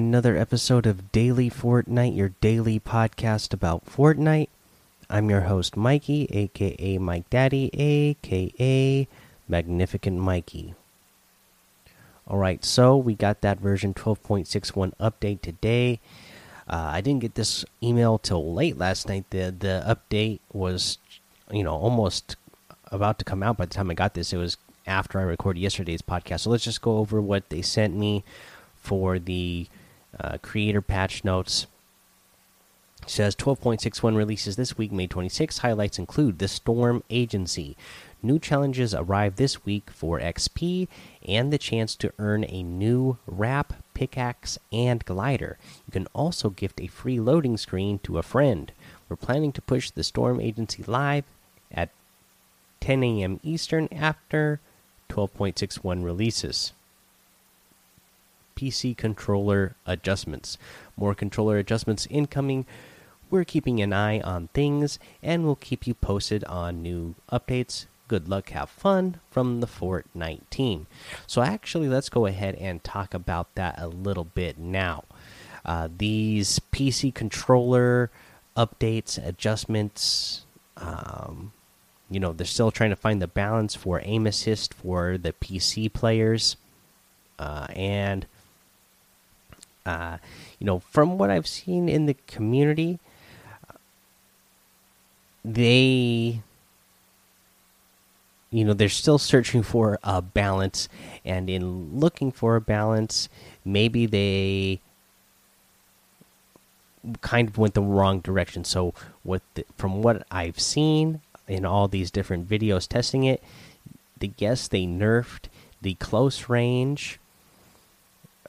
Another episode of Daily Fortnite, your daily podcast about Fortnite. I'm your host, Mikey, aka Mike Daddy, aka Magnificent Mikey. Alright, so we got that version 12.61 update today. Uh, I didn't get this email till late last night. The the update was, you know, almost about to come out by the time I got this. It was after I recorded yesterday's podcast. So let's just go over what they sent me for the uh, creator patch notes. Says 12.61 releases this week, May 26. Highlights include The Storm Agency. New challenges arrive this week for XP and the chance to earn a new wrap, pickaxe, and glider. You can also gift a free loading screen to a friend. We're planning to push the Storm Agency live at 10 a.m. Eastern after 12.61 releases. PC controller adjustments. More controller adjustments incoming. We're keeping an eye on things and we'll keep you posted on new updates. Good luck, have fun from the Fortnite team. So, actually, let's go ahead and talk about that a little bit now. Uh, these PC controller updates, adjustments, um, you know, they're still trying to find the balance for aim assist for the PC players. Uh, and uh, you know, from what I've seen in the community, they, you know, they're still searching for a balance, and in looking for a balance, maybe they kind of went the wrong direction. So, what the, from what I've seen in all these different videos testing it, the guess they nerfed the close range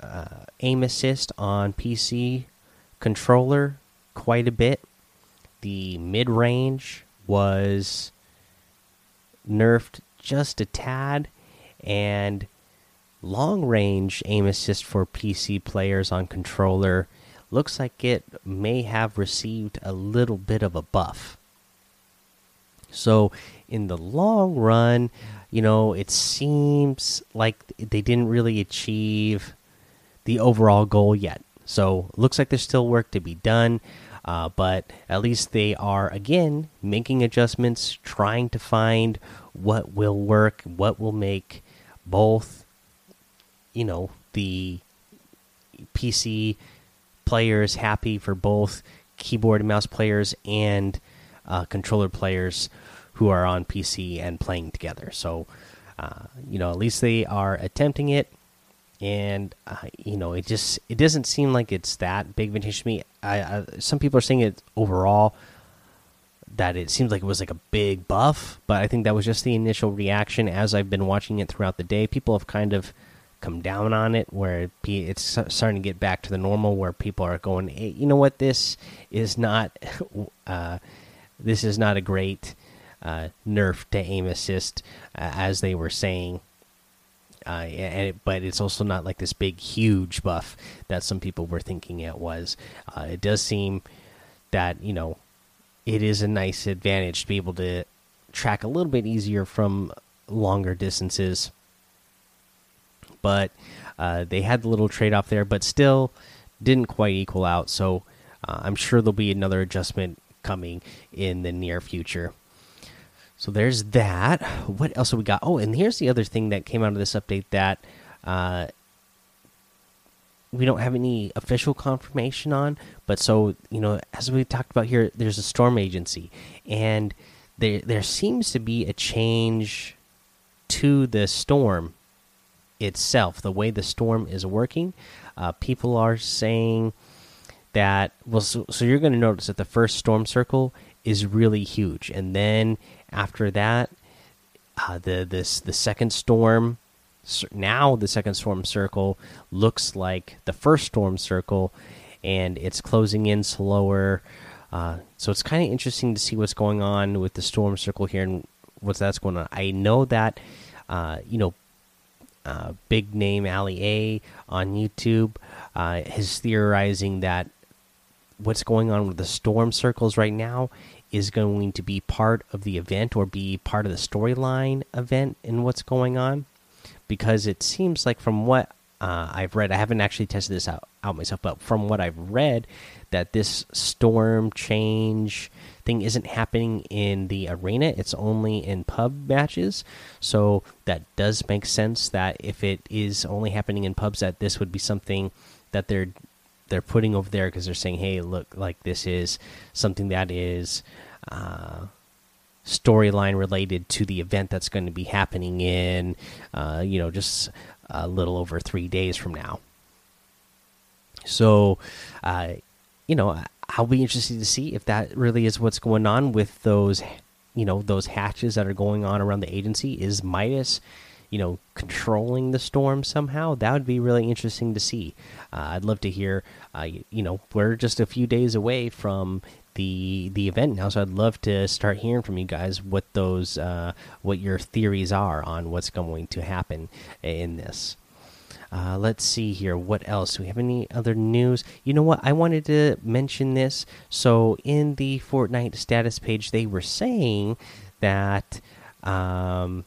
uh, aim assist on PC controller quite a bit. The mid range was nerfed just a tad, and long range aim assist for PC players on controller looks like it may have received a little bit of a buff. So, in the long run, you know, it seems like they didn't really achieve the overall goal yet. So looks like there's still work to be done, uh, but at least they are again making adjustments, trying to find what will work, what will make both, you know, the PC players happy for both keyboard and mouse players and uh, controller players who are on PC and playing together. So, uh, you know, at least they are attempting it and uh, you know it just it doesn't seem like it's that big vintage to me. I, I, some people are saying it overall that it seems like it was like a big buff but i think that was just the initial reaction as i've been watching it throughout the day. People have kind of come down on it where it's starting to get back to the normal where people are going hey, you know what? This is not uh, this is not a great uh, nerf to aim assist uh, as they were saying uh, and it, but it's also not like this big, huge buff that some people were thinking it was. Uh, it does seem that you know it is a nice advantage to be able to track a little bit easier from longer distances. But uh, they had the little trade off there, but still didn't quite equal out. So uh, I'm sure there'll be another adjustment coming in the near future. So there's that. What else have we got? Oh, and here's the other thing that came out of this update that uh, we don't have any official confirmation on. But so you know, as we talked about here, there's a storm agency, and there there seems to be a change to the storm itself, the way the storm is working. Uh, people are saying that well, so, so you're going to notice that the first storm circle is really huge, and then after that, uh, the this the second storm now the second storm circle looks like the first storm circle, and it's closing in slower. Uh, so it's kind of interesting to see what's going on with the storm circle here and what's that's going on. I know that uh, you know uh, big name Ali A on YouTube uh, is theorizing that what's going on with the storm circles right now is going to be part of the event or be part of the storyline event in what's going on because it seems like from what uh, I've read, I haven't actually tested this out, out myself, but from what I've read, that this storm change thing isn't happening in the arena, it's only in pub matches. So that does make sense that if it is only happening in pubs, that this would be something that they're they're putting over there because they're saying, "Hey, look, like this is something that is uh, storyline related to the event that's going to be happening in, uh, you know, just a little over three days from now." So, uh, you know, I'll be interested to see if that really is what's going on with those, you know, those hatches that are going on around the agency. Is Midas you know controlling the storm somehow that would be really interesting to see uh, i'd love to hear uh, you know we're just a few days away from the the event now so i'd love to start hearing from you guys what those uh, what your theories are on what's going to happen in this uh, let's see here. What else? Do we have any other news? You know what? I wanted to mention this. So, in the Fortnite status page, they were saying that um,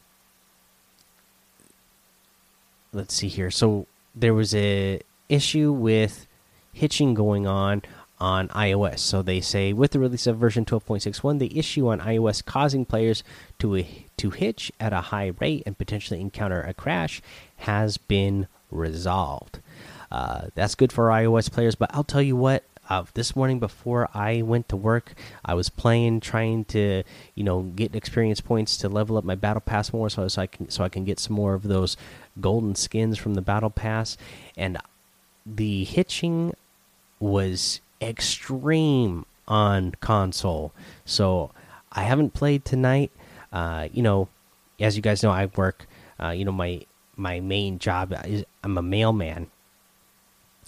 let's see here. So there was a issue with hitching going on on iOS. So they say with the release of version 12.61, the issue on iOS causing players to to hitch at a high rate and potentially encounter a crash has been resolved. Uh, that's good for iOS players, but I'll tell you what. Uh, this morning before I went to work, I was playing, trying to, you know, get experience points to level up my battle pass more, so, so I can so I can get some more of those golden skins from the battle pass. And the hitching was extreme on console. So i haven't played tonight. Uh, you know as you guys know i work uh, you know my my main job is i'm a mailman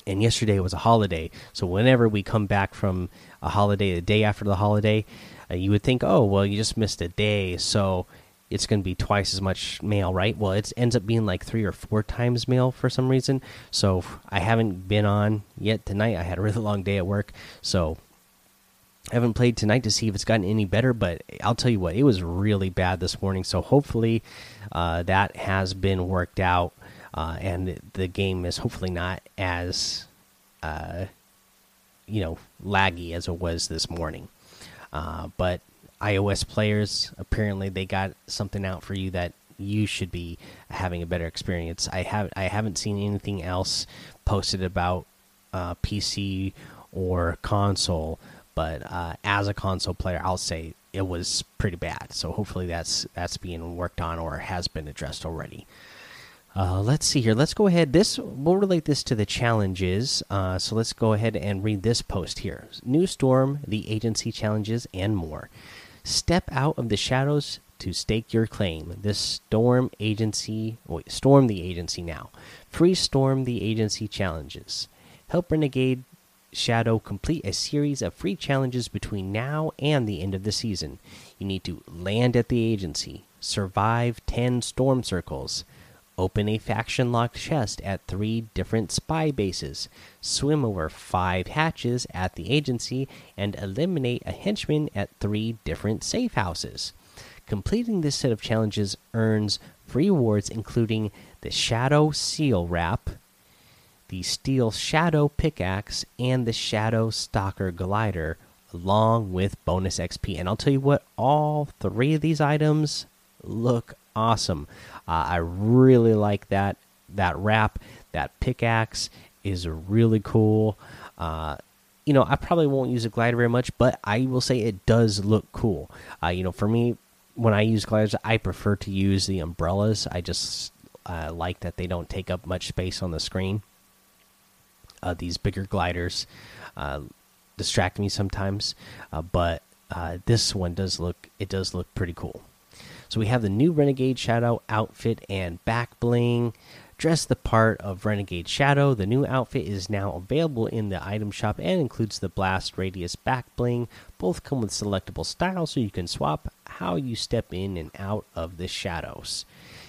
and yesterday was a holiday so whenever we come back from a holiday the day after the holiday uh, you would think oh well you just missed a day so it's going to be twice as much mail, right? Well, it ends up being like three or four times mail for some reason. So I haven't been on yet tonight. I had a really long day at work, so I haven't played tonight to see if it's gotten any better. But I'll tell you what, it was really bad this morning. So hopefully uh, that has been worked out, uh, and the game is hopefully not as uh, you know laggy as it was this morning. Uh, but iOS players, apparently they got something out for you that you should be having a better experience. I have I haven't seen anything else posted about uh, PC or console, but uh, as a console player, I'll say it was pretty bad. So hopefully that's that's being worked on or has been addressed already. Uh, let's see here. Let's go ahead. This we'll relate this to the challenges. Uh, so let's go ahead and read this post here. New storm, the agency challenges, and more. Step out of the shadows to stake your claim. This storm agency, wait, storm the agency now. Free storm the agency challenges. Help Renegade Shadow complete a series of free challenges between now and the end of the season. You need to land at the agency, survive 10 storm circles, Open a faction locked chest at three different spy bases. Swim over five hatches at the agency and eliminate a henchman at three different safe houses. Completing this set of challenges earns free rewards, including the Shadow Seal Wrap, the Steel Shadow Pickaxe, and the Shadow Stalker Glider, along with bonus XP. And I'll tell you what, all three of these items look awesome. Uh, I really like that that wrap. That pickaxe is really cool. Uh, you know, I probably won't use a glider very much, but I will say it does look cool. Uh, you know, for me, when I use gliders, I prefer to use the umbrellas. I just uh, like that they don't take up much space on the screen. Uh, these bigger gliders uh, distract me sometimes, uh, but uh, this one does look it does look pretty cool. So we have the new Renegade Shadow outfit and back bling. Dress the part of Renegade Shadow. The new outfit is now available in the item shop and includes the Blast Radius back bling. Both come with selectable styles so you can swap how you step in and out of the shadows.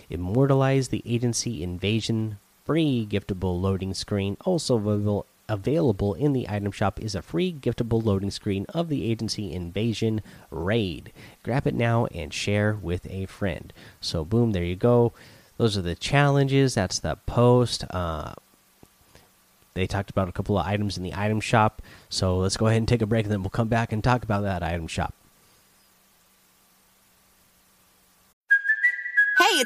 Immortalize the Agency Invasion free giftable loading screen, also available available in the item shop is a free giftable loading screen of the agency invasion raid. Grab it now and share with a friend. So, boom, there you go. Those are the challenges. That's the post. Uh, they talked about a couple of items in the item shop. So let's go ahead and take a break, and then we'll come back and talk about that item shop. Hey, it's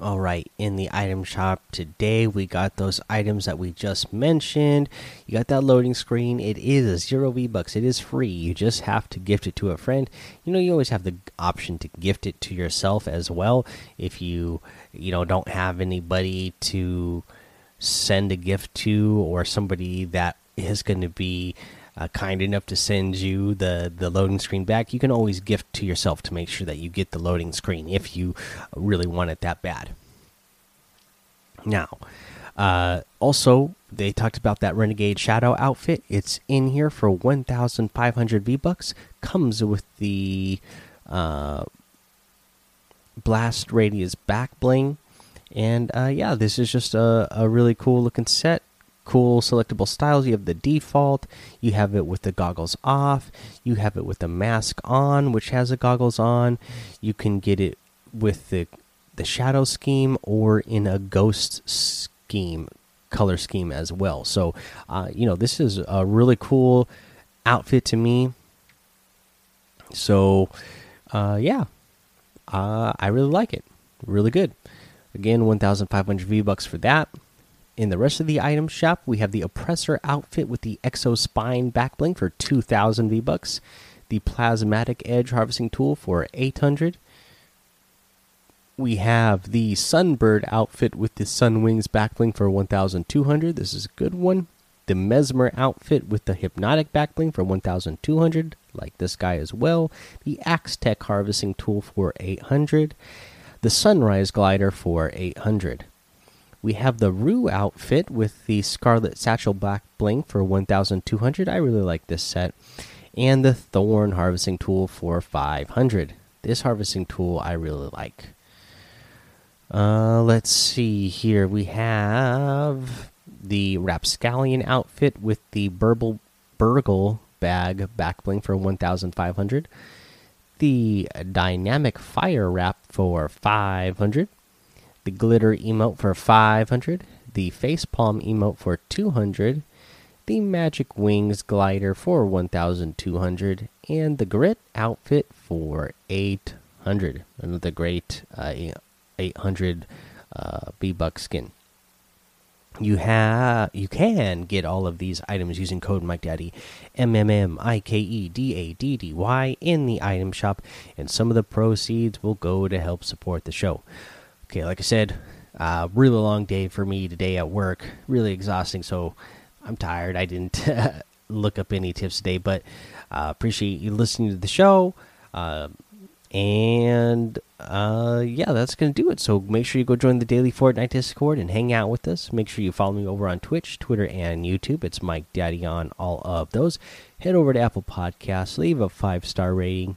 All right, in the item shop today, we got those items that we just mentioned. You got that loading screen. It is a zero V bucks. It is free. You just have to gift it to a friend. You know, you always have the option to gift it to yourself as well. If you, you know, don't have anybody to send a gift to, or somebody that is going to be uh, kind enough to send you the the loading screen back, you can always gift to yourself to make sure that you get the loading screen if you really want it that bad. Now, uh, also they talked about that Renegade Shadow outfit. It's in here for 1,500 V bucks. Comes with the uh, blast radius back bling, and uh, yeah, this is just a, a really cool looking set cool selectable styles. You have the default, you have it with the goggles off, you have it with the mask on, which has the goggles on. You can get it with the the shadow scheme or in a ghost scheme color scheme as well. So, uh, you know, this is a really cool outfit to me. So, uh, yeah, uh, I really like it. Really good. Again, 1,500 V bucks for that. In the rest of the item shop, we have the oppressor outfit with the exo spine backbling for 2000 V bucks, the plasmatic edge harvesting tool for 800. We have the sunbird outfit with the sun wings backbling for 1200. This is a good one. The Mezmer outfit with the hypnotic backbling for 1200, like this guy as well. The axe tech harvesting tool for 800. The sunrise glider for 800. We have the Rue outfit with the Scarlet Satchel Back Bling for 1200. I really like this set. And the Thorn Harvesting Tool for 500. This harvesting tool I really like. Uh, let's see here. We have the Rapscallion outfit with the Burble, Burgle bag back bling for 1500. The Dynamic Fire Wrap for 500 the glitter emote for 500, the facepalm emote for 200, the magic wings glider for 1200, and the grit outfit for 800. Another great uh, 800 uh, V buck skin. You have you can get all of these items using code Mike Daddy M M M I K E D A D D Y in the item shop, and some of the proceeds will go to help support the show. Okay, like I said, uh, really long day for me today at work. Really exhausting, so I'm tired. I didn't look up any tips today, but uh, appreciate you listening to the show. Uh, and uh, yeah, that's gonna do it. So make sure you go join the daily Fortnite Discord and hang out with us. Make sure you follow me over on Twitch, Twitter, and YouTube. It's Mike Daddy on all of those. Head over to Apple Podcasts, leave a five star rating